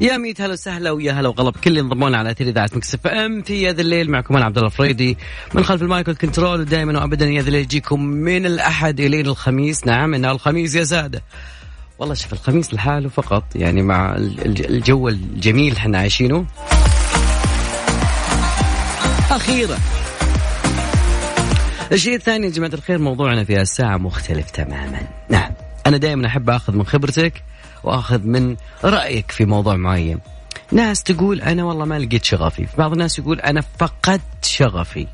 يا ميت هلا وسهلا ويا هلا وغلب كل اللي انضموا لنا على أثير إذاعة ميكس إف إم. في هذا الليل معكم أنا عبد الله الفريدي من خلف ال mic وال control دائما وابدا يا ذا الليل يجيكم من الأحد الين الخميس. نعم انها الخميس يا سادة. والله شوف الخميس لحاله فقط يعني مع الجو الجميل إحنا عايشينه. أخيرا. الشيء الثاني يا جماعة الخير موضوعنا في الساعة مختلف تماما. نعم أنا دائما أحب أخذ من خبرتك وأخذ من رأيك في موضوع معين. ناس تقول أنا والله ما لقيت شغفي. في بعض الناس يقول أنا فقدت شغفي.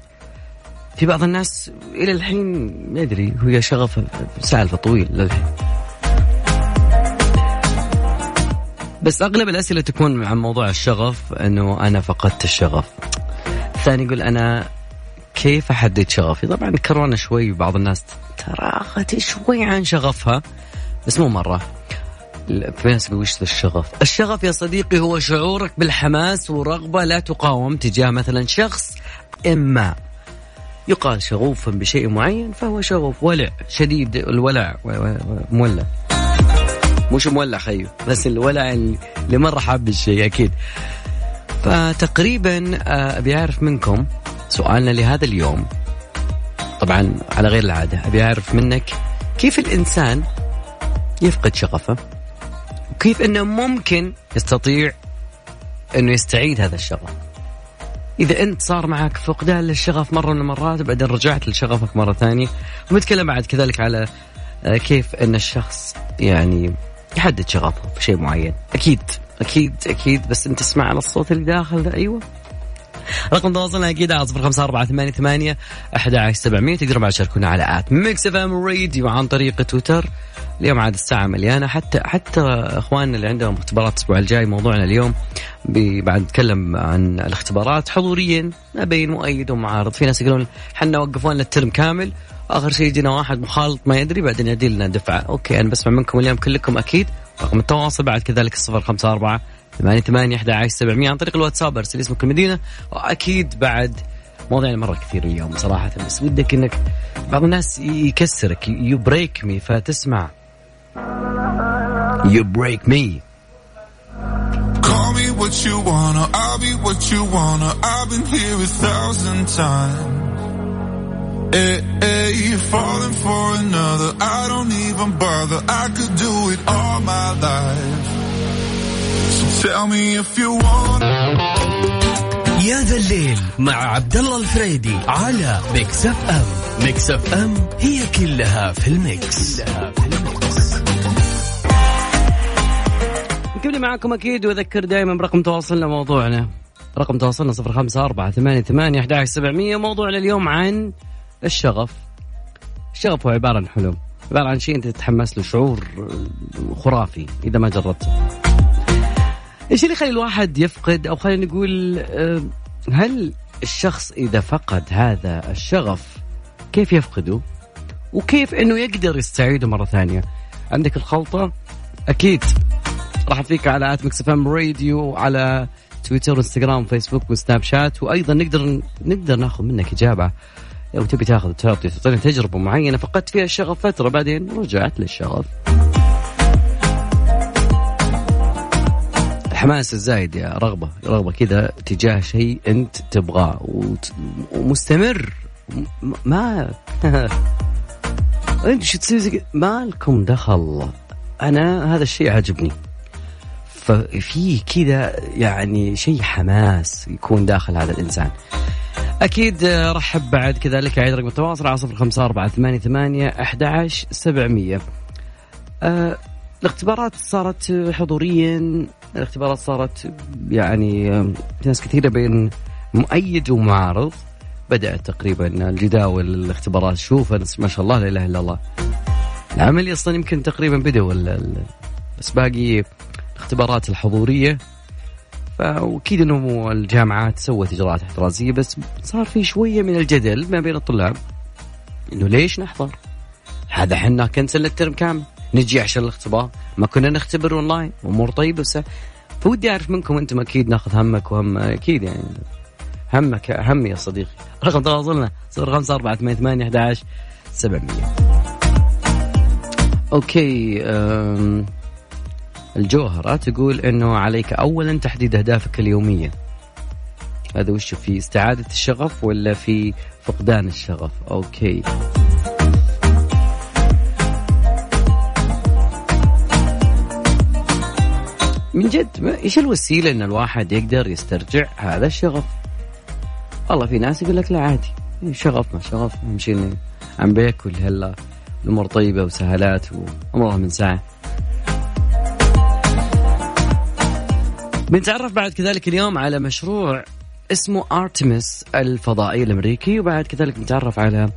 في بعض الناس إلى الحين ما أدري هي شغف سالفه طويل للحين. بس أغلب الأسئلة تكون عن موضوع الشغف إنه أنا فقدت الشغف. الثاني يقول أنا كيف أحدد شغفي؟ طبعا كورونا شوي بعض الناس تراخت شوي عن شغفها بس مو مرة. في ناس وش الشغف؟ الشغف يا صديقي هو شعورك بالحماس ورغبة لا تقاوم تجاه مثلا شخص إما يقال شغوفا بشيء معين فهو شغوف ولع شديد الولع مولع. مش مولع خيو بس الولع اللي مرة حاب الشيء أكيد. فتقريبا آه، أبي أعرف منكم سؤالنا لهذا اليوم. طبعا على غير العادة أبي أعرف منك كيف الإنسان يفقد شغفه؟ وكيف إنه ممكن يستطيع إنه يستعيد هذا الشغف. إذا أنت صار معك فقدان للشغف مرة من المرات بعدين رجعت لشغفك مرة ثانية. ونتكلم بعد كذلك على آه، كيف إن الشخص يعني يحدد شغفه في شيء معين. أكيد أكيد أكيد. بس أنت تسمع على الصوت اللي داخل ده أيوه. رقم تواصلنا أكيد على صفر خمسة أربعة ثمانية ثمانية أحد عشر سبعمية. تقدروا بعد تشاركونا على at ميكس إف إم راديو عن طريق تويتر. اليوم عاد الساعة مليانة. حتى حتى إخواننا اللي عندهم اختبارات الأسبوع الجاي موضوعنا اليوم بعد نتكلم عن الاختبارات. حضوريا ما بين مؤيد ومعارض. في ناس يقولون حنا وقفوا لنا ال term كامل. آخر شيء يجينا واحد مخالط ما يدري بعدين يدي لنا دفعة. أوكي أنا بسمع منكم اليوم كلكم أكيد. رقم التواصل بعد كذلك الصفر ثمانية ثمانية أحد عشر سبعمية عن طريق الواتساب أرسل اسمك المدينة وأكيد بعد موضوعنا مرة كثير اليوم صراحة بس ودك إنك بعض الناس يكسرك يو بريك مي فتسمع يو بريك مي me Hey, hey, eh, eh, you're falling for another. I don't even bother. I could do it all my life. Tell me if you want. يا ذا الليل مع عبد الله الفريدي على ميكس اف ام ميكس اف ام هي كلها في ال mix, كلها في ال mix. نكمل معكم أكيد وأذكر دائما برقم تواصلنا موضوعنا. رقم تواصلنا صفر خمسة أربعة ثمانية ثمانية أحد سبعمية. موضوعنا اليوم عن الشغف. الشغف هو عبارة عن حلم. عبارة عن شيء أنت تتحمس له شعور خرافي إذا ما جربته. إيش اللي يخلي الواحد يفقد؟ أو خلينا نقول هل الشخص إذا فقد هذا الشغف كيف يفقده؟ وكيف إنه يقدر يستعيده مرة ثانية؟ عندك الخلطة؟ أكيد. راح فيك على at Mix FM Radio على تويتر وانستغرام وفيسبوك وسناب شات وأيضا نقدر نقدر ناخذ منك إجابة. لو تبي تاخذ تعطي تعطينا تجربة معينة فقدت فيها الشغف فترة بعدين رجعت للشغف. الحماس الزايد يا رغبة. رغبة كذا تجاه شيء أنت تبغاه. ومستمر. ما أنت شو تسوي ما لكم دخل. أنا هذا الشيء عجبني ففي كذا يعني شيء حماس يكون داخل هذا الإنسان. أكيد رحب بعد كذلك عيد رقم التواصل على صفر خمسة أربعة ثمانية ثمانية أحد سبعمية. أه الاختبارات صارت حضوريا الاختبارات صارت يعني ناس كثيرة بين مؤيد ومعارض. بدأت تقريبا الجداول الاختبارات. شوف ما شاء الله لا إله إلا الله. العمل أصلا يمكن تقريبا بدأوا بس باقي الاختبارات الحضورية. فاكيد إنه الجامعات سوت إجراءات احترازية بس صار في شوية من الجدل ما بين الطلاب. إنه ليش نحضر؟ هذا حنا cancel ال term كامل. نجي عشان الاختبار. ما كنا نختبر اونلاين أمور طيبة بس فبودي أعرف منكم أنتم أكيد ناخذ همك همي أكيد يعني. همك همي يا صديقي. رقم تواصلنا 05 4 8 8 11 700 أوكي الجوهرة تقول أنه عليك أولا تحديد أهدافك اليومية. هذا وش في استعادة الشغف ولا في فقدان الشغف؟ أوكي. من جد إيش الوسيلة إن الواحد يقدر يسترجع هذا الشغف؟ والله في ناس يقول لك لا عادي. شغف ما شغف مشينا عم بياكل هلا الأمور طيبة وسهلات وامورها من ساعة. بنتعرف بعد كذلك اليوم على مشروع اسمه أرتمس الفضائي الأمريكي وبعد كذلك نتعرف على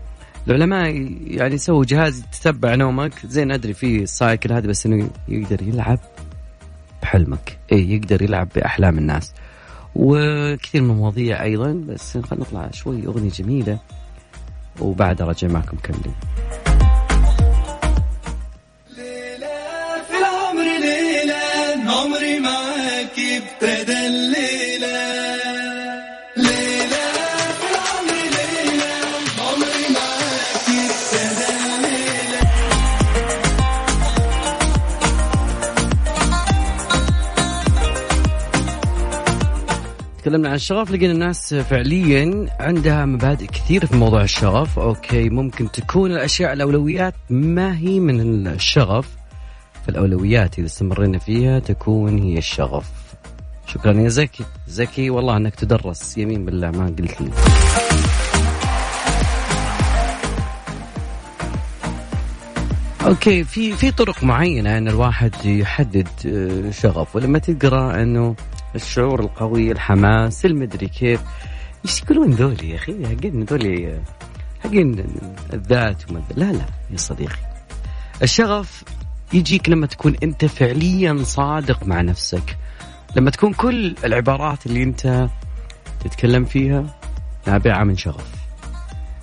العلماء يعني سووا جهاز يتتبع نومك. زين أدري في السايكل هذا بس إنه يقدر يلعب. بحلمك. اي يقدر يلعب بأحلام الناس. وكثير من المواضيع أيضا بس خلينا نطلع شوي أغنية جميلة. وبعد ارجع معكم كملين تكلمنا عن الشغف. لقينا الناس فعليا عندها مبادئ كثير في موضوع الشغف. أوكي ممكن تكون الأشياء الأولويات ما هي من الشغف. فالأولويات إذا استمرينا فيها تكون هي الشغف. شكرا يا زكي. زكي والله إنك تدرس. يمين بالله ما قلت لي. أوكي في في طرق معينة إن الواحد يحدد آه، شغف. ولما تقرأ إنه الشعور القوي الحماس المدري كيف. إيش يقولون ذولي يا أخي؟ حقين ذولي حقين الذات وما لا لا يا صديقي. الشغف يجيك لما تكون أنت فعليا صادق مع نفسك. لما تكون كل العبارات اللي أنت تتكلم فيها نابعة من شغف.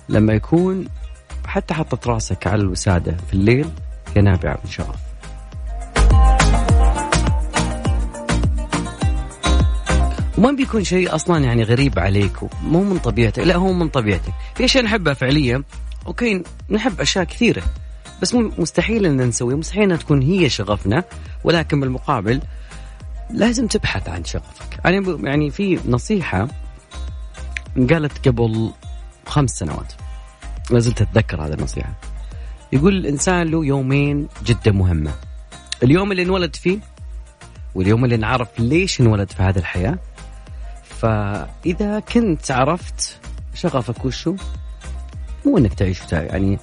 لما يكون حتى حطت راسك على الوسادة في الليل هي نابعة من شغف. وما بيكون شيء أصلا يعني غريب عليك مو من طبيعتك لا هو من طبيعتك. في أشياء نحبها فعليا أوكي نحب أشياء كثيرة بس مستحيل إن نسويها مستحيل إنها تكون هي شغفنا ولكن بالمقابل لازم تبحث عن شغفك. يعني يعني في نصيحة قالت قبل خمس سنوات ما زلت أتذكر هذه النصيحة. يقول الإنسان له يومين جدا مهمة. اليوم اللي انولد فيه واليوم اللي نعرف ليش انولد في هذه الحياة فإذا كنت عرفت شغفك وشو؟ مو إنك تعيش يعني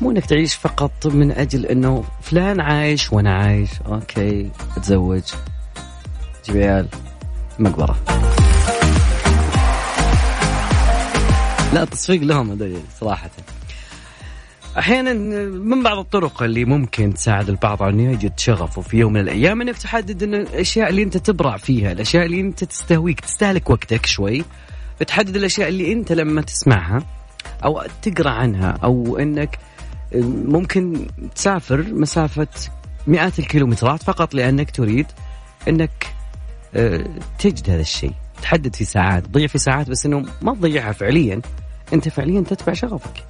مو إنك تعيش فقط من أجل إنه فلان عايش وأنا عايش. أوكي أتزوج. جيب عيال. مقبرة. لا تصفيق لهم هذول صراحة. أحيانا من بعض الطرق اللي ممكن تساعد البعض على انه يجد شغفه في يوم من الأيام إنك تحدد إن الأشياء اللي أنت تبرع فيها، الأشياء اللي أنت تستهويك تستهلك وقتك شوي، تحدد الأشياء اللي أنت لما تسمعها أو تقرأ عنها أو إنك ممكن تسافر مسافة مئات الكيلومترات فقط لأنك تريد إنك آه، تجد هذا الشيء، تحدد في ساعات، تضيع في ساعات بس إنه ما تضيعها فعليا، أنت فعليا تتبع شغفك.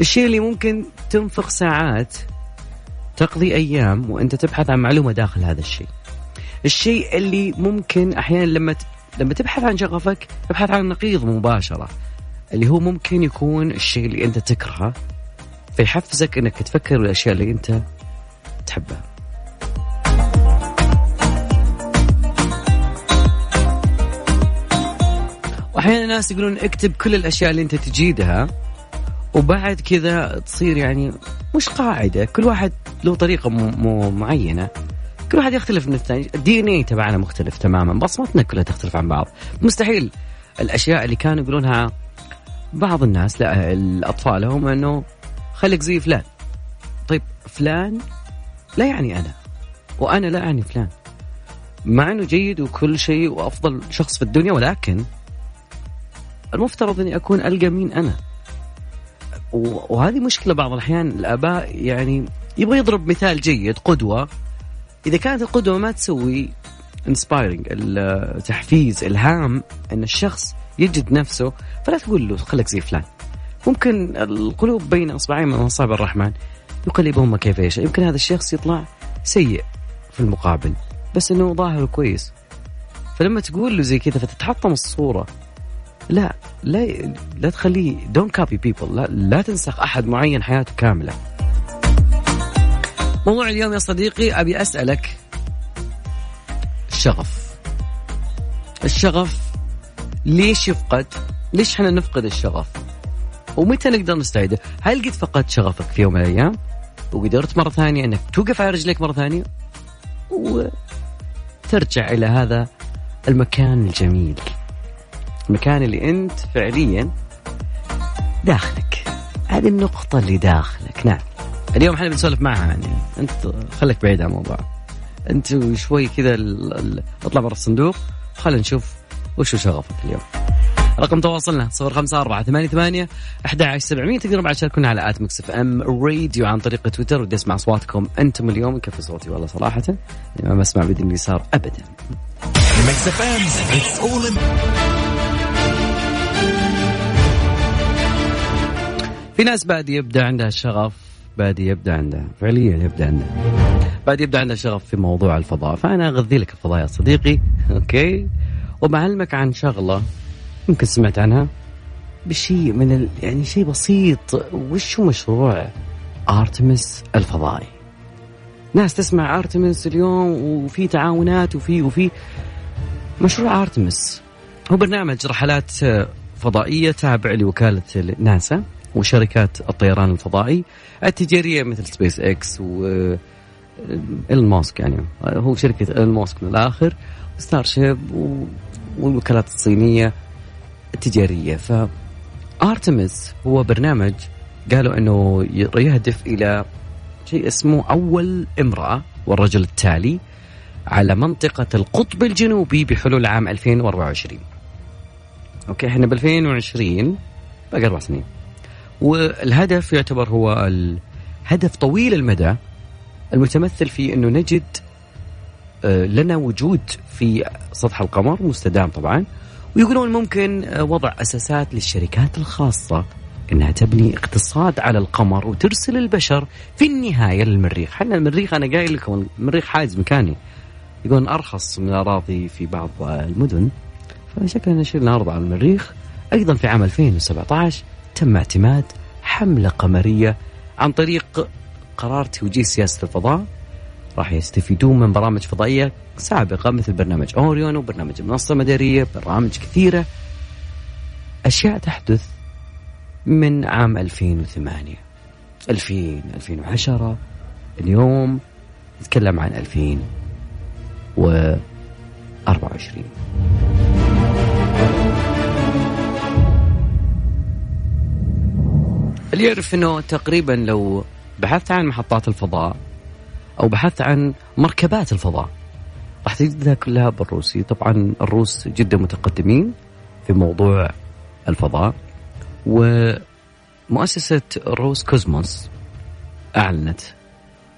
الشيء اللي ممكن تنفق ساعات تقضي أيام وأنت تبحث عن معلومة داخل هذا الشيء. الشيء اللي ممكن أحيانا لما ت... لما تبحث عن شغفك تبحث عن نقيض مباشرة اللي هو ممكن يكون الشيء اللي أنت تكرهه فيحفزك إنك تفكر بالأشياء اللي أنت تحبها. وأحيانا ناس يقولون اكتب كل الأشياء اللي أنت تجيدها وبعد كذا تصير يعني مش قاعدة. كل واحد له طريقة مو معينة. كل واحد يختلف من الثاني. الدي إن اي تبعنا مختلف تماما. بصمتنا كلها تختلف عن بعض. مستحيل الأشياء اللي كانوا يقولونها بعض الناس لا الأطفال هم إنه خليك زي فلان. طيب فلان لا يعني أنا. وأنا لا أعني فلان. مع إنه جيد وكل شيء وأفضل شخص في الدنيا ولكن المفترض إني أكون ألقى مين أنا. وهذه مشكلة بعض الأحيان الآباء يعني يبغى يضرب مثال جيد قدوة. إذا كانت القدوة ما تسوي انسبايرنج التحفيز الهام إن الشخص يجد نفسه فلا تقول له خليك زي فلان. ممكن القلوب بين أصبعين من أصابع الرحمن. يقلبهما كيف يشاء يمكن هذا الشخص يطلع سيء في المقابل بس إنه ظاهره كويس. فلما تقول له زي كذا فتتحطم الصورة. لا لا لا تخليه don't copy people لا لا تنسخ أحد معين حياته كاملة. موضوع اليوم يا صديقي أبي أسألك الشغف. الشغف ليش يفقد؟ ليش إحنا نفقد الشغف؟ ومتى نقدر نستعيده؟ هل قد فقدت شغفك في يوم من الأيام؟ وقدرت مرة ثانية إنك توقف على رجليك مرة ثانية؟ وترجع إلى هذا المكان الجميل. المكان اللي أنت فعليا داخلك. هذه النقطة اللي داخلك. نعم. اليوم إحنا بنسولف معها يعني. أنت خليك بعيد عن الموضوع. أنت شوي كذا اطلع برا الصندوق. خلينا نشوف وش شغفك اليوم. رقم تواصلنا صفر خمسة أربعة ثمانية ثمانية أحد عشر سبعمية. تقدروا بعد تشاركونا على آت مكسف أم راديو عن طريق تويتر ودي أسمع أصواتكم أنتم اليوم. يكفي صوتي؟ والله صراحة يعني ما بسمع بدون اليسار أبدا. في ناس بعد يبدأ عندها شغف بعد يبدأ عندها فعليا يبدأ عندها. بعد يبدأ عندها شغف في موضوع الفضاء. فأنا أغذي لك الفضاء يا صديقي أوكي؟ وبعلمك عن شغلة يمكن سمعت عنها. بشيء من ال... يعني شيء بسيط. وش هو مشروع أرتمس الفضائي؟ ناس تسمع أرتمس اليوم وفي تعاونات وفي وفي مشروع أرتمس. هو برنامج رحلات فضائية تابع لوكالة ناسا. وشركات الطيران الفضائي. التجارية مثل سبيس إكس و إيلون ماسك يعني. هو شركة إيلون ماسك من الآخر. ستار شيب والوكالات الصينية التجارية. ف ارتمس هو برنامج قالوا إنه يهدف إلى شيء اسمه أول امرأة والرجل التالي على منطقة القطب الجنوبي بحلول عام 2024 أوكي إحنا ب 2020 باقي أربع سنين. والهدف يعتبر هو الهدف طويل المدى المتمثل في أنه نجد آه، لنا وجود في سطح القمر مستدام طبعا ويقولون ممكن آه، وضع أساسات للشركات الخاصة إنها تبني اقتصاد على القمر وترسل البشر في النهاية للمريخ، حنا المريخ أنا قايل لكم المريخ حاجز مكاني. يقولون أرخص من الأراضي في بعض المدن. فشكلنا شلنا ارض على المريخ. أيضا في عام 2017 تم اعتماد حملة قمرية عن طريق قرار توجيه سياسة الفضاء. راح يستفيدون من برامج فضائية سابقة مثل برنامج أوريون وبرنامج المنصة المدارية برامج كثيرة. أشياء تحدث من عام 2008 2000 2010 اليوم نتكلم عن 2024 اللي يعرف إنه تقريبا لو بحثت عن محطات الفضاء أو بحثت عن مركبات الفضاء راح تجدها كلها بالروسي. طبعا الروس جدا متقدمين في موضوع الفضاء ومؤسسة روس كوزموس أعلنت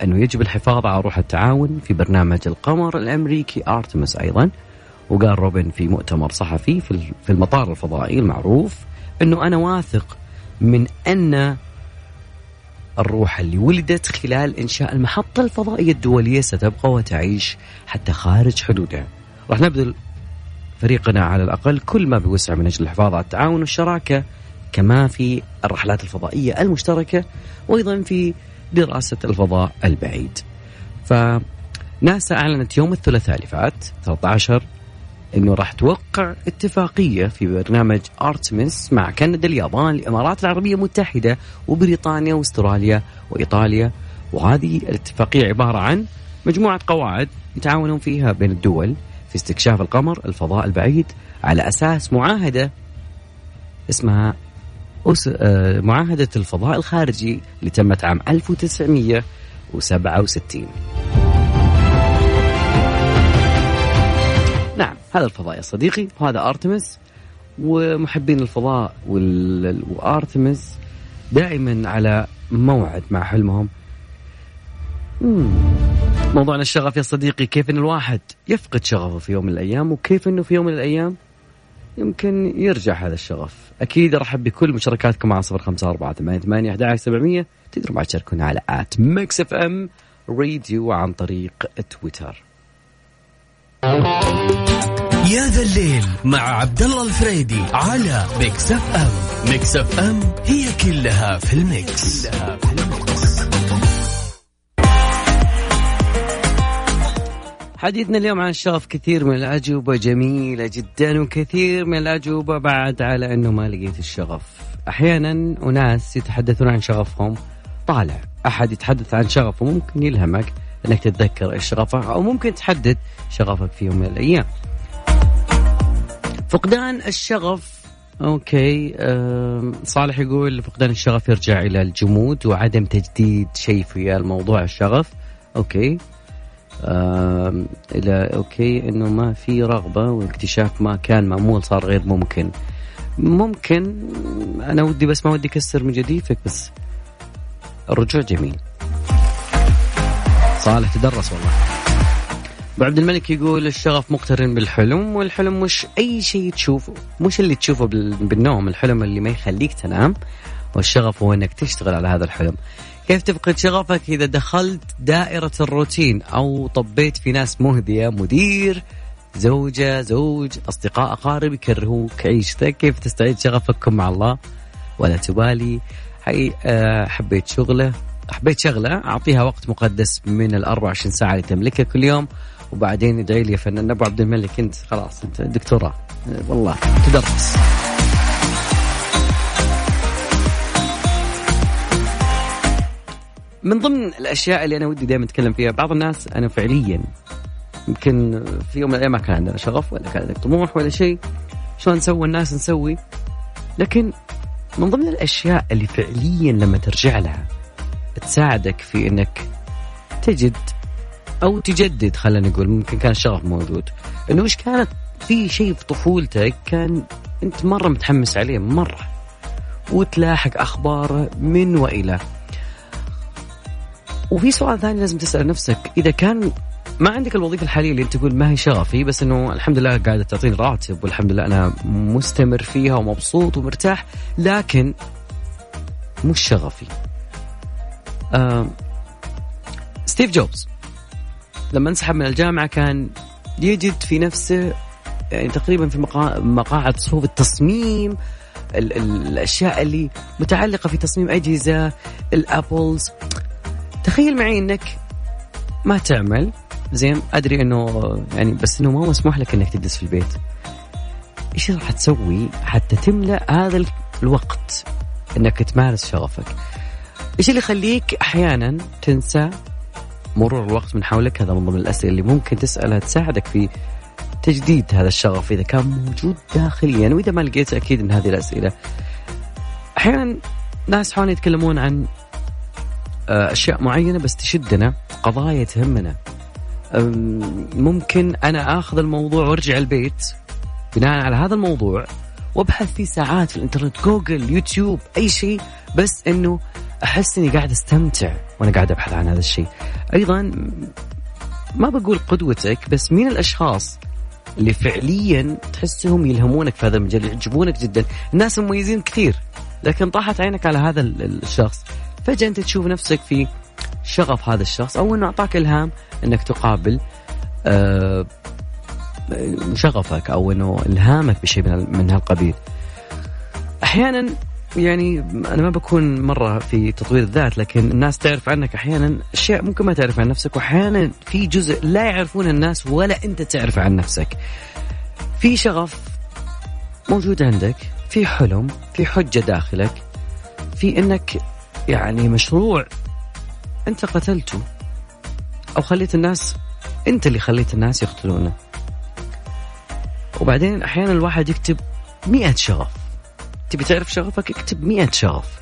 أنه يجب الحفاظ على روح التعاون في برنامج القمر الأمريكي آرتمس أيضا. وقال روبن في مؤتمر صحفي في المطار الفضائي المعروف أنه أنا واثق من أن الروح اللي ولدت خلال إنشاء المحطة الفضائية الدولية ستبقى وتعيش حتى خارج حدودها. راح نبذل فريقنا على الأقل كل ما بوسع من أجل الحفاظ على التعاون والشراكة كما في الرحلات الفضائية المشتركة وأيضا في دراسة الفضاء البعيد. فناسا أعلنت يوم الثلاثاء اللي فات 13 إنه راح توقع اتفاقية في برنامج ارتمس مع كندا اليابان الإمارات العربية المتحدة وبريطانيا وأستراليا وإيطاليا. وهذه الاتفاقية عبارة عن مجموعة قواعد يتعاونون فيها بين الدول في استكشاف القمر الفضاء البعيد على أساس معاهدة اسمها أس... آه، معاهدة الفضاء الخارجي اللي تمت عام 1967 هذا الفضاء يا صديقي وهذا أرتمس ومحبين الفضاء. وأرتمس دائما على موعد مع حلمهم. موضوعنا الشغف يا صديقي كيف إن الواحد يفقد شغفه في يوم من الأيام وكيف إنه في يوم من الأيام يمكن يرجع هذا الشغف أكيد أرحب بكل مشاركاتكم على صفر خمسة أربعة ثمانية ثمانية أحد سبعمية تقدروا بعد تشاركونا على at Mix FM راديو عن طريق تويتر يا ذا الليل مع عبد الله الفريدي على Mix FM Mix FM هي كلها في ال mix, كلها في ال mix. حديثنا اليوم عن الشغف كثير من الأجوبة جميلة جدا وكثير من الأجوبة بعد على أنه ما لقيت الشغف. أحيانا أناس يتحدثون عن شغفهم طالع أحد يتحدث عن شغفه ممكن يلهمك أنك تتذكر إيش شغفك أو ممكن تحدد شغفك في يوم من الأيام. فقدان الشغف. أوكي صالح يقول فقدان الشغف يرجع إلى الجمود وعدم تجديد شيء في الموضوع الشغف. أوكي. إلى أوكي إنه ما في رغبة واكتشاف ما كان مأمول صار غير ممكن. ممكن أنا ودي بس ما ودي أكسر من جديفك بس الرجوع جميل. صالح تدرس والله. عبد الملك يقول الشغف مقترن بالحلم والحلم مش أي شيء تشوفه مش اللي تشوفه بالنوم الحلم اللي ما يخليك تنام والشغف هو إنك تشتغل على هذا الحلم. كيف تفقد شغفك إذا دخلت دائرة الروتين أو طبيت في ناس مهدية مدير زوجة زوج أصدقاء أقارب يكرهوك عيشتك كيف تستعيد شغفك مع الله؟ ولا تبالي؟ حي آه، حبيت شغله حبيت شغلة أعطيها وقت مقدس من ال 24 ساعة اللي تملكها كل يوم. وبعدين ادعي لي يا فنان أبو عبد الملك. أنت خلاص أنت دكتوراه. والله تدرس. من ضمن الأشياء اللي أنا ودي دائما أتكلم فيها بعض الناس أنا فعليا يمكن في يوم من الأيام ما كان عندنا شغف ولا كان عندك طموح ولا شيء شلون نسوي الناس نسوي. لكن من ضمن الأشياء اللي فعليا لما ترجع لها تساعدك في إنك تجد أو تجدد خلينا نقول ممكن كان الشغف موجود. إنه إيش كانت؟ في شيء في طفولتك كان أنت مرة متحمس عليه مرة. وتلاحق اخباره من وإلى. وفي سؤال ثاني لازم تسأل نفسك إذا كان ما عندك الوظيفة الحالية اللي أنت تقول ما هي شغفي بس إنه الحمد لله قاعدة تعطيني راتب والحمد لله أنا مستمر فيها ومبسوط ومرتاح لكن مش شغفي. آه ستيف جوبز. لما انسحب من الجامعة كان يجد في نفسه يعني تقريبا في مقاعد صفوف التصميم ال ال الأشياء اللي متعلقة في تصميم أجهزة الأبلز. تخيل معي إنك ما تعمل زين أدري إنه يعني بس إنه ما مسموح لك إنك تجلس في البيت. إيش راح تسوي حتى تملأ هذا الوقت إنك تمارس شغفك؟ إيش اللي يخليك أحيانا تنسى مرور الوقت من حولك. هذا من ضمن الأسئلة اللي ممكن تسألها تساعدك في تجديد هذا الشغف إذا كان موجود داخليا. وإذا ما لقيت أكيد من هذه الأسئلة. أحيانا ناس حولنا يتكلمون عن آه، أشياء معينة بس تشدنا قضايا تهمنا. ممكن أنا آخذ الموضوع وأرجع البيت بناء على هذا الموضوع وأبحث فيه ساعات في الإنترنت جوجل يوتيوب أي شيء بس إنه أحس إني قاعد أستمتع وأنا قاعد أبحث عن هذا الشيء. أيضا ما بقول قدوتك بس مين الأشخاص اللي فعليا تحسهم يلهمونك في هذا المجال يعجبونك جدا. الناس مميزين كثير لكن طاحت عينك على هذا الشخص. فجأة أنت تشوف نفسك في شغف هذا الشخص أو أنه أعطاك إلهام أنك تقابل آه، شغفك أو أنه إلهامك بشيء من هالقبيل. أحيانا يعني أنا ما بكون مرة في تطوير الذات لكن الناس تعرف عنك أحيانا أشياء ممكن ما تعرف عن نفسك وأحيانا في جزء لا يعرفون الناس ولا أنت تعرف عن نفسك. في شغف موجود عندك، في حلم، في حجة داخلك، في إنك يعني مشروع أنت قتلته أو خليت الناس أنت اللي خليت الناس يقتلونه. وبعدين أحيانا الواحد يكتب مئة شغف تبي تعرف شغفك؟ اكتب مئة شغف.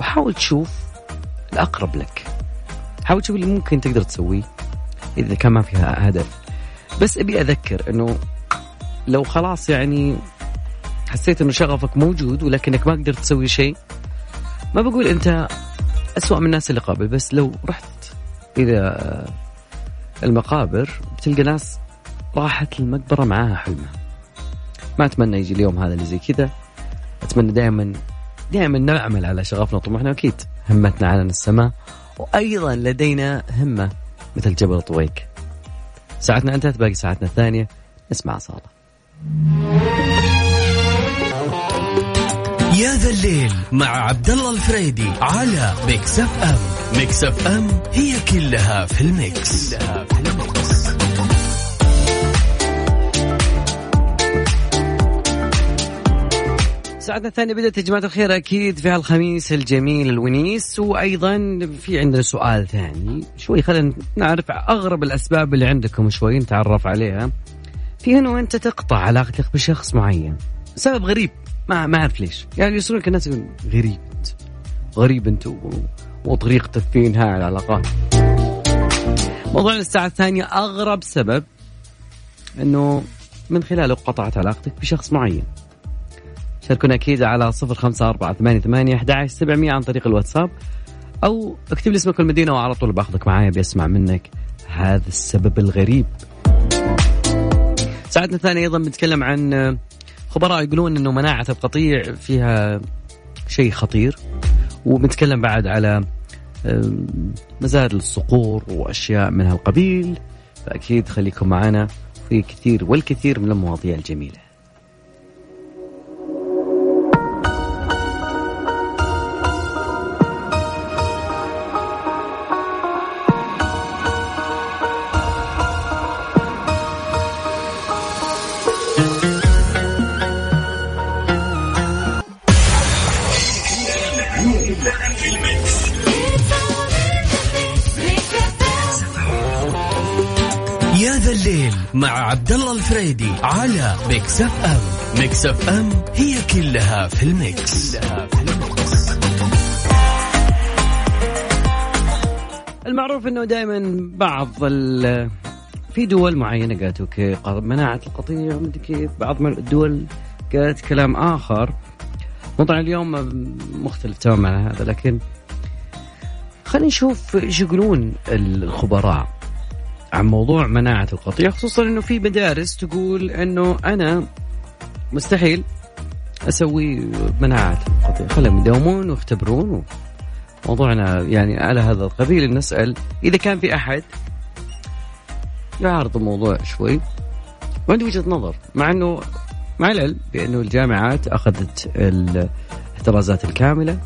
وحاول تشوف الأقرب لك. حاول تشوف اللي ممكن تقدر تسويه إذا كان ما فيها هدف. بس أبي أذكر أنه لو خلاص يعني حسيت أنه شغفك موجود ولكنك ما قدرت تسوي شيء ما بقول أنت أسوأ من الناس اللي قبل بس لو رحت إلى المقابر بتلقى ناس راحت المقبرة معاها حلمها ما أتمنى يجي اليوم هذا اللي زي كذا. أتمنى دائما دائما نعمل على شغفنا وطموحنا أكيد همتنا على السماء وأيضا لدينا همة مثل جبل طويق. ساعتنا انتهت باقي ساعتنا الثانية. نسمع صالة يا ذا الليل مع عبد الله الفريدي على Mix FM. Mix FM هي كلها في ال mix, كلها في ال mix. ساعتنا الثانية بدأت يا جماعة الخير أكيد في هالخميس الجميل الونيس وأيضا في عندنا سؤال ثاني. شوي خلينا نعرف أغرب الأسباب اللي عندكم شوي نتعرف عليها. في انه انت تقطع علاقتك بشخص معين؟ سبب غريب ما ما أعرف ليش. يعني يصيرون الناس يقول غريب أنت. غريب أنت وطريقة تفين هاي العلاقات موضوعنا الساعة الثانية أغرب سبب أنه من خلاله قطعت علاقتك بشخص معين. شاركونا أكيد على صفر خمسة أربعة ثمانية ثمانية أحد سبعمية عن طريق الواتساب. أو اكتب لي اسمك والمدينة وعلى طول باخذك معايا بيسمع منك هذا السبب الغريب. ساعتنا الثانية أيضا بنتكلم عن خبراء يقولون أنه مناعة القطيع فيها شيء خطير وبنتكلم بعد على مزاد الصقور وأشياء من هالقبيل. فأكيد خليكم معنا في كثير والكثير من المواضيع الجميلة. الفريدي على Mix FM Mix FM هي كلها في ال mix. المعروف إنه دائما بعض في دول معينة قالت أوكي مناعة القطيع مدري كيف. بعض الدول قالت كلام آخر. طبعا اليوم مختلف تماما عن هذا لكن خلينا نشوف إيش يقولون الخبراء. عن موضوع مناعة القطيع خصوصا إنه في مدارس تقول إنه أنا مستحيل أسوي مناعة القطيع. خليهم يداومون ويختبرون موضوعنا يعني على هذا القبيل. نسأل إذا كان في أحد يعارض الموضوع شوي وعنده وجهة نظر مع أنه مع العلم بأنه الجامعات أخذت الاحترازات الكاملة.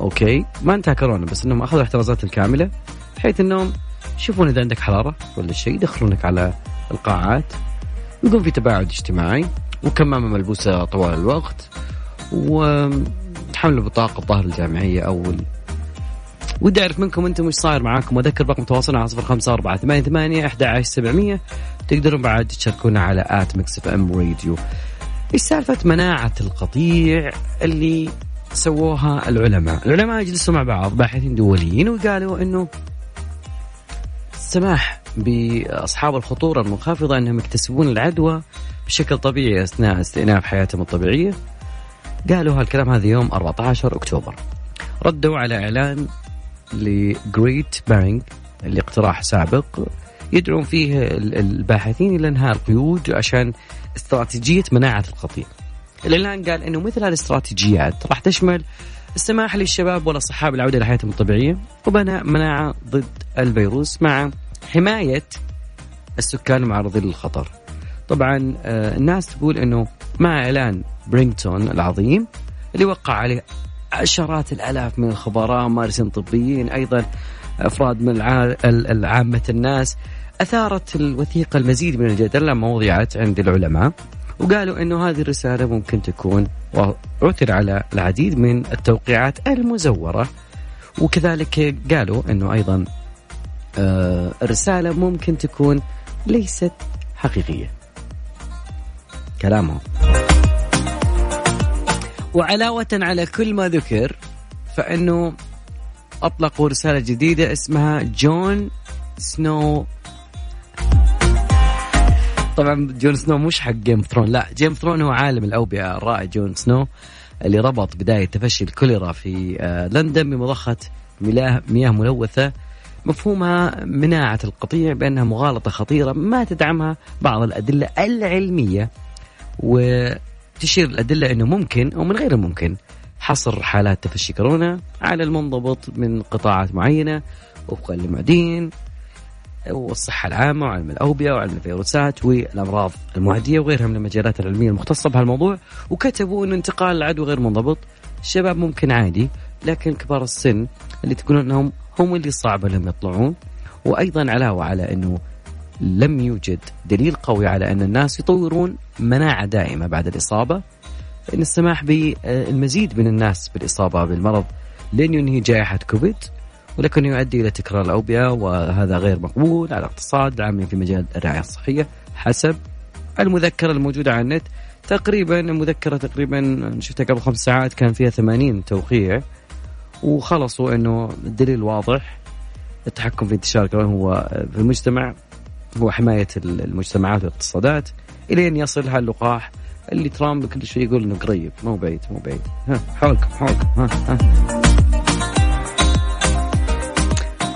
Okay ما انتهى كورونا بس أنهم أخذوا الاحترازات الكاملة بحيث أنهم يشوفون إذا عندك حرارة ولا شيء يدخلونك على القاعات. يكون في تباعد اجتماعي. وكمامة ملبوسة طوال الوقت. وحمل بطاقه الظاهر الجامعية أو. ودي أعرف منكم أنتم إيش صاير معاكم. وأذكر رقم تواصلنا على صفر خمسة أربعة ثمانية ثمانية أحد عشر سبعمية. تقدرون بعد تشاركونا على at Mix FM Radio. إيش سالفة مناعة القطيع اللي سووها العلماء؟ العلماء جلسوا مع بعض باحثين دوليين وقالوا إنه السماح بأصحاب الخطورة المنخفضة أنهم يكتسبون العدوى بشكل طبيعي أثناء استئناف حياتهم الطبيعية قالوا هالكلام هذا يوم 14 أكتوبر ردوا على إعلان ال Great Barrington اللي اقتراح سابق يدعون فيه الباحثين إلى إنهاء القيود عشان استراتيجية مناعة القطيع. الإعلان قال إنه مثل هالاستراتيجيات راح تشمل السماح للشباب والاصحاء بالعوده لحياتهم الطبيعية وبناء مناعة ضد الفيروس مع حماية السكان المعرضين للخطر. طبعا آه، الناس تقول إنه مع إعلان برينغتون العظيم اللي وقع عليه عشرات الآلاف من الخبراء ممارسين طبيين أيضا أفراد من عامه الناس أثارت الوثيقة المزيد من الجدل لما وضعت عند العلماء وقالوا إنه هذه الرسالة ممكن تكون وعثر على العديد من التوقيعات المزورة وكذلك قالوا إنه أيضا آه، الرسالة ممكن تكون ليست حقيقية. كلامهم. وعلاوة على كل ما ذكر فإنه أطلقوا رسالة جديدة اسمها جون سنو. طبعا جون سنو مش حق Game of Thrones لا Game of Thrones هو عالم الأوبئة الرائع جون سنو اللي ربط بداية تفشي الكوليرا في آه، لندن بمضخة مياه ملوثة. مفهومها مناعة القطيع بأنها مغالطة خطيرة ما تدعمها بعض الأدلة العلمية وتشير الأدلة إنه ممكن أو من غير الممكن حصر حالات تفشي كورونا على المنضبط من قطاعات معينة وفقا لمعدين والصحة العامة وعلم الأوبئة وعلم الفيروسات والأمراض المعدية وغيرها من المجالات العلمية المختصة بهالموضوع وكتبوا أن انتقال العدوى غير منضبط. الشباب ممكن عادي لكن كبار السن اللي تقولون أنهم هم اللي صعب لهم يطلعون وأيضا علاوة على أنه لم يوجد دليل قوي على أن الناس يطورون مناعة دائمة بعد الإصابة. إن السماح بالمزيد من الناس بالإصابة بالمرض لن ينهي جائحة كوفيد ولكنه يؤدي إلى تكرار الأوبئة وهذا غير مقبول على الاقتصاد العاملين في مجال الرعاية الصحية حسب المذكرة الموجودة على النت. تقريبا المذكرة تقريبا شفتها قبل خمس ساعات كان فيها 80 توقيع. وخلصوا إنه الدليل واضح. التحكم في انتشار الكورونا هو في المجتمع هو حماية المجتمعات والاقتصادات أن يصل هاللقاح اللي ترامب كل شوي يقول إنه قريب مو بعيد مو بعيد. ها حولكم حولكم ها ها.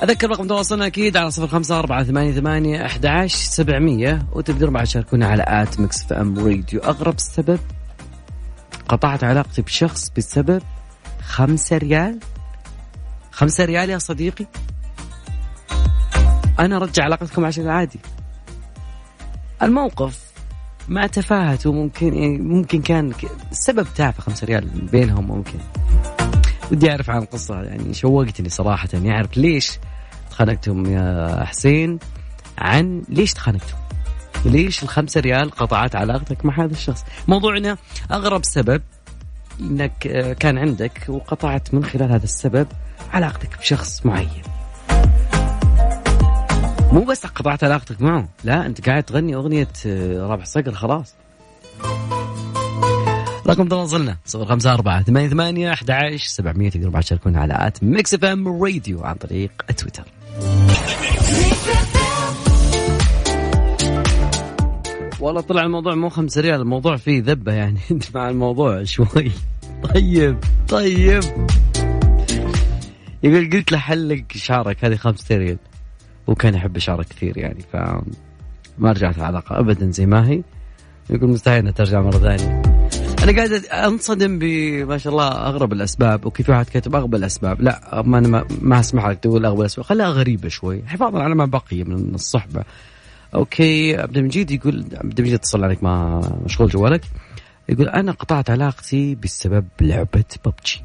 أذكر رقم تواصلنا أكيد على صفر خمسة أربعة ثمانية ثمانية أحد عشر سبعمية وتقدرون بعد تشاركونا على at Mix FM Radio. أغرب سبب قطعت علاقتي بشخص بسبب خمسة ريال؟ خمسة ريال يا صديقي. أنا أرجع علاقتكم عشان عادي. الموقف مع تفاهته ممكن يعني ممكن كان السبب تافه خمسة ريال بينهم ممكن. ودي أعرف عن القصة يعني شوقتني صراحة يعني أعرف ليش تخانقتم يا حسين عن ليش تخانقتم ليش الخمسة ريال قطعت علاقتك مع هذا الشخص؟ موضوعنا أغرب سبب إنك كان عندك وقطعت من خلال هذا السبب علاقتك بشخص معين. مو بس قطعت علاقتك معه لا أنت قاعد تغني أغنية رابح صقر خلاص. رقم تواصلنا صفر خمسة أربعة ثمانية ثمانية أحد عشر سبعمية تقدروا بعد تشاركونا على at Mix FM Radio عن طريق تويتر. والله طلع الموضوع مو خمس ريال الموضوع فيه ذبة يعني. أنت مع الموضوع شوي. طيب طيب. يقول قلت له حلق شعرك هذه خمسة ريال. وكان يحب شعره كثير يعني ف ما رجعت العلاقة أبدا زي ما هي. يقول مستحيل ترجع مرة ثانية. أنا قاعد أنصدم بما شاء الله أغرب الأسباب. وكيف واحد كاتب أغبى الأسباب؟ لا ما أنا ما, ما اسمح لك تقول أغبى الأسباب. خليها غريبة شوي. حفاظا على ما بقي من الصحبة. أوكي عبد المجيد يقول عبد المجيد اتصل عليك ما مشغول جوالك. يقول أنا قطعت علاقتي بسبب لعبة ببجي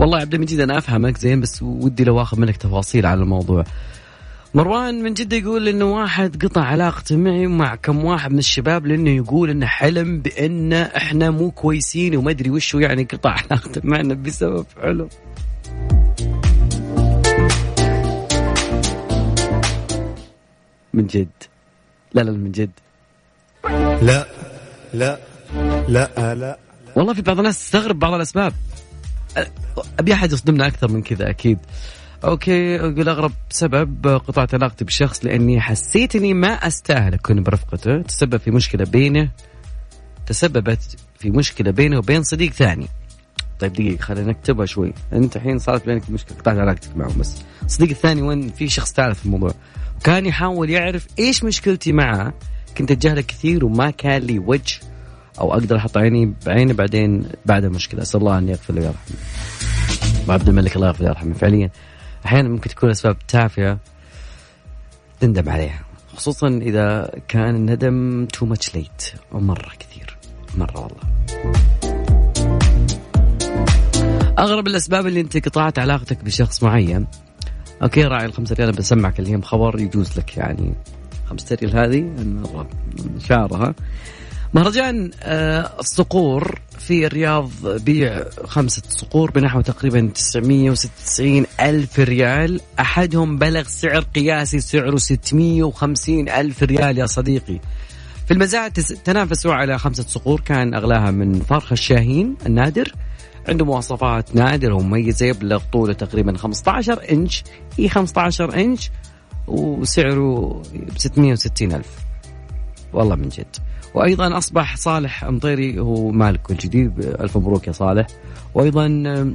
والله عبد المجيد أنا أفهمك زين بس ودي لو آخذ منك تفاصيل على الموضوع. مروان من جدة يقول إنه واحد قطع علاقته معي مع كم واحد من الشباب لأنه يقول إنه حلم بأن إحنا مو كويسين وما أدري وش يعني قطع علاقته معنا بسبب حلم. من جد. لا لا من جد. لا لا لا لا. والله في بعض الناس تستغرب بعض الأسباب. أبي أحد يصدمنا أكثر من كذا أكيد. أوكي أقول أغرب سبب قطعت علاقتي بشخص لأني حسيت إني ما أستاهل أكون برفقته. تسبب في مشكلة بينه تسببت في مشكلة بينه وبين صديق ثاني. طيب دقيقة خلينا نكتبها شوي، أنت الحين صارت بينك مشكلة. قطعت علاقتك معه بس. الصديق الثاني وين؟ في شخص في الموضوع. وكان يحاول يعرف إيش مشكلتي معه. كنت أتجاهله كثير وما كان لي وجه أو أقدر أحط عيني بعيني بعدين بعد المشكلة. أسأل الله أن يغفر له ويرحمه وعبد الملك الله يغفر ويرحمه فعليا أحيانا ممكن تكون أسباب تافهة تندم عليها. خصوصا إذا كان الندم تو ماتش ليت ومره كثير. مرة والله. أغرب الأسباب اللي أنت قطعت علاقتك بشخص معين. Okay راعي الخمسة ريال بسمعك اليوم خبر يجوز لك يعني خمسة ريال هذه شعرها. مهرجان آه، الصقور في الرياض بيع خمسة صقور بنحو تقريبا 996 ألف ريال. أحدهم بلغ سعر قياسي سعره 650 ألف ريال يا صديقي. في المزاد تنافسوا على خمسة صقور كان أغلاها من فرخ الشاهين النادر. عنده مواصفات نادرة ومميزة يبلغ طوله تقريبا 15 إنش إي 15 إنش وسعره ب 660 ألف. والله من جد. وأيضا أصبح صالح مطيري هو مالك الجديد ألف مبروك يا صالح. وأيضا آه،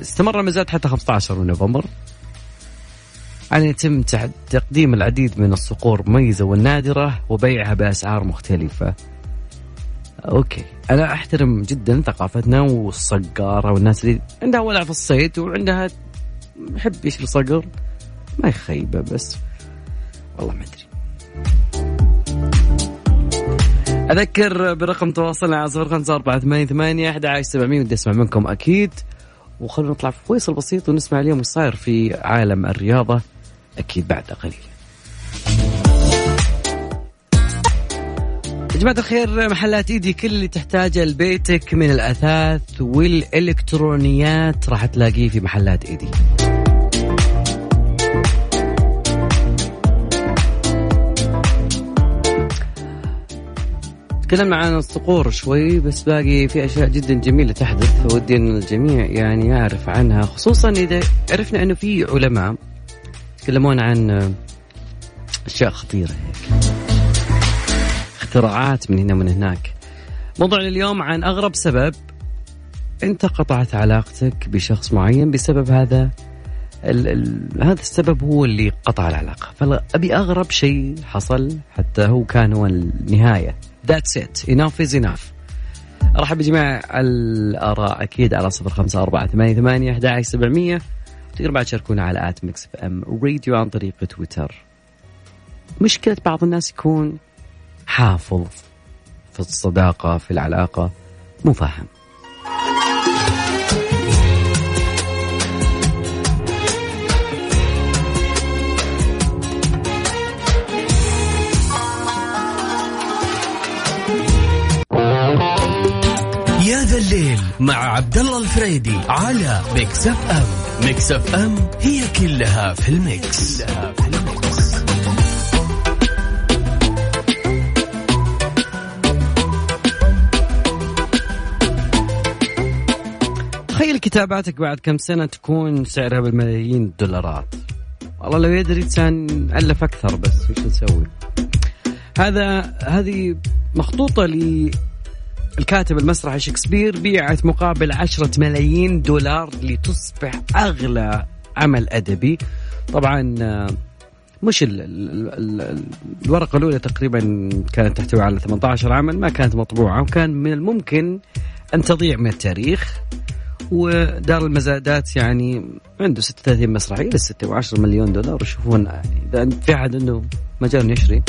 استمر المزاد حتى 15 نوفمبر. أن يتم تقديم العديد من الصقور المميزة والنادرة وبيعها بأسعار مختلفة. أوكي. أنا أحترم جدا ثقافتنا والصقارة والناس اللي عندها ولع في الصيد وعندها يحب يشري صقر. ما هي خيبة بس. والله ما أدري. أذكر برقم تواصلنا على صفر خمسة أربعة ثمانية ثمانية أحد عشر سبعمية ودي أسمع منكم أكيد. وخلونا نطلع في فيصل بسيط ونسمع اليوم وش صاير في عالم الرياضة أكيد بعد قليل. جماعة الخير محلات إيدي كل اللي تحتاجه لبيتك من الأثاث والإلكترونيات راح تلاقيه في محلات إيدي. تكلمنا عن الصقور شوي بس باقي في أشياء جدا جميلة تحدث ودي إن الجميع يعني يعرف عنها خصوصا إذا عرفنا إنه في علماء يتكلمون عن أشياء خطيرة هيك اختراعات من هنا ومن هناك. موضوعنا اليوم عن أغرب سبب أنت قطعت علاقتك بشخص معين بسبب هذا ال ال هذا السبب هو اللي قطع العلاقة. فابي أغرب شيء حصل حتى هو كان هو النهاية. That's it. Enough is enough. أرحب بجميع الآراء. أكيد على صفر خمسة أربعة ثمانية ثمانية أحد عشر سبعمية. تقدروا بعد تشاركونا على at Mix FM Radio عن طريق تويتر. مشكلة بعض الناس يكون حافظ في الصداقة في العلاقة مو فاهم يا ذا الليل مع عبد الله الفريدي على Mix FM Mix FM هي كلها في ال mix, كلها في ال mix. كتاباتك بعد كم سنة تكون سعرها بالملايين الدولارات والله لو يدري كان ألف أكثر بس وش نسوي؟ هذا هذه مخطوطة للكاتب المسرحي شكسبير بيعت مقابل عشرة ملايين دولار لتصبح أغلى عمل أدبي. طبعا مش ال ال ال الورقة الأولى تقريبا كانت تحتوي على 18 عمل ما كانت مطبوعة وكان من الممكن أن تضيع من التاريخ. ودار المزادات يعني عنده 36 مسرحيه ل 6 و10 مليون دولار. يشوفون يعني إذا في أحد عنده مجال يشري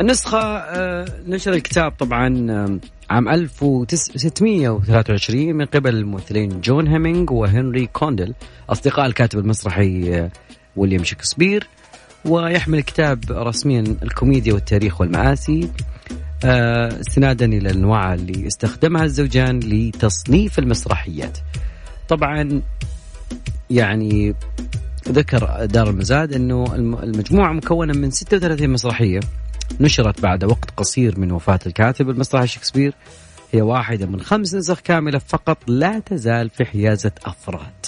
النسخة نشر الكتاب طبعا عام 1623 من قبل الممثلين جون هيمينج وهنري كوندل أصدقاء الكاتب المسرحي ويليام شكسبير. ويحمل الكتاب رسميا الكوميديا والتاريخ والمآسي. استنادا إلى الانواع اللي استخدمها الزوجان لتصنيف المسرحيات. طبعا يعني ذكر دار المزاد إنه المجموعة مكونة من 36 مسرحية نشرت بعد وقت قصير من وفاة الكاتب المسرحي شكسبير هي واحدة من خمس نسخ كاملة فقط لا تزال في حيازة أفراد.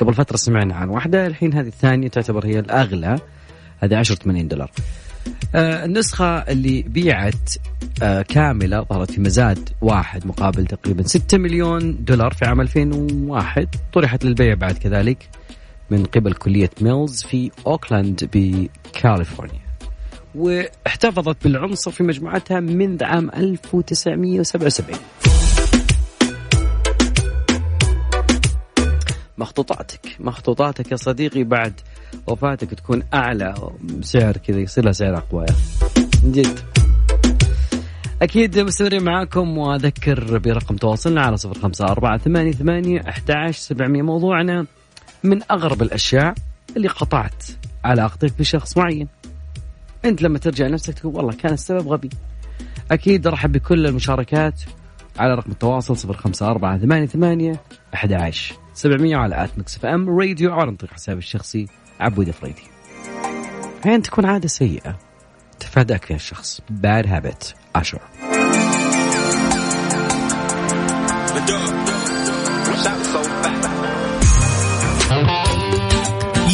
قبل فترة سمعنا عن واحدة الحين هذه الثانية تعتبر هي الأغلى هذه 10 80 دولار. آه النسخة اللي بيعت آه كاملة ظهرت في مزاد واحد مقابل تقريبا 6 مليون دولار في عام 2001 طرحت للبيع بعد كذلك من قبل كلية ميلز في أوكلاند بكاليفورنيا. واحتفظت بالعنصر في مجموعتها منذ عام 1977 مخطوطاتك مخطوطاتك يا صديقي بعد وفاتك تكون أعلى سعر كذا يصير لها سعر أقوى. من جد. أكيد مستمرين معاكم وأذكر برقم تواصلنا على صفر خمسة أربعة ثمانية ثمانية أحد سبعمية. موضوعنا من أغرب الأشياء اللي قطعت علاقتك بشخص معين. أنت لما ترجع نفسك تقول والله كان السبب غبي. أكيد أرحب بكل المشاركات على رقم التواصل صفر خمسة أربعة ثمانية ثمانية أحد عشر. سبعمية على at Mix FM Radio على طريق حسابي الشخصي عبود فريدي أحيانا تكون عادة سيئة تفاداك فيها الشخص. Bad habit أشعر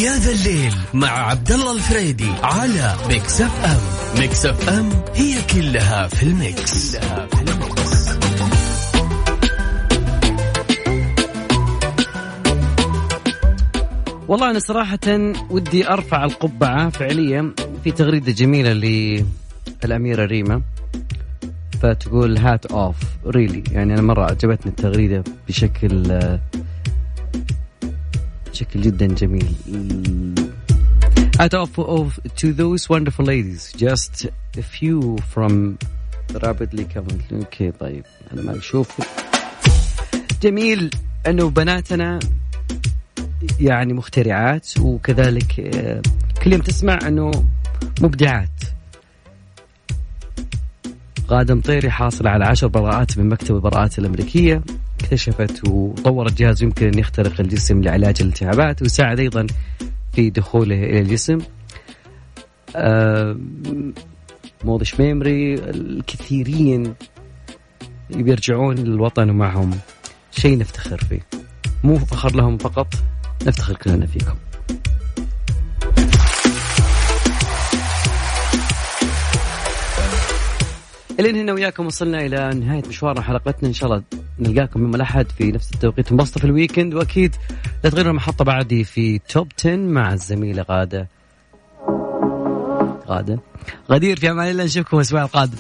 يا ذا الليل مع عبد الله الفريدي على Mix FM. Mix FM هي كلها في ال mix, كلها في ال mix. والله أنا صراحة ودي أرفع القبعة فعليا في تغريدة جميلة للأميرة ريما فتقول hats off really يعني أنا مرة عجبتني التغريدة بشكل بشكل جدا جميل. Out of, of to those wonderful ladies. Just a few from rapidly coming أوكي طيب أنا ما أشوف جميل. انه بناتنا يعني مخترعات وكذلك آه، كل يوم تسمع إنه مبدعات. غادة مطيري حاصلة على عشر براءات من مكتب البراءات الأمريكية. اكتشفت وطورت جهاز يمكن أن يخترق الجسم لعلاج الالتهابات ويساعد أيضا في دخوله إلى الجسم. آه موضة شميمري الكثيرين بيرجعون للوطن ومعهم شيء نفتخر فيه. مو فخر لهم فقط نفتخر كلنا فيكم. الين هنا وياكم وصلنا إلى نهاية مشوارنا حلقتنا إن شاء الله نلقاكم يوم الأحد في نفس التوقيت انبسطوا في الويكند. وأكيد لا تغيروا المحطة بعدي في توب 10 مع الزميلة غادة. غادة. غدير في أمان الله. نشوفكم الأسبوع القادم.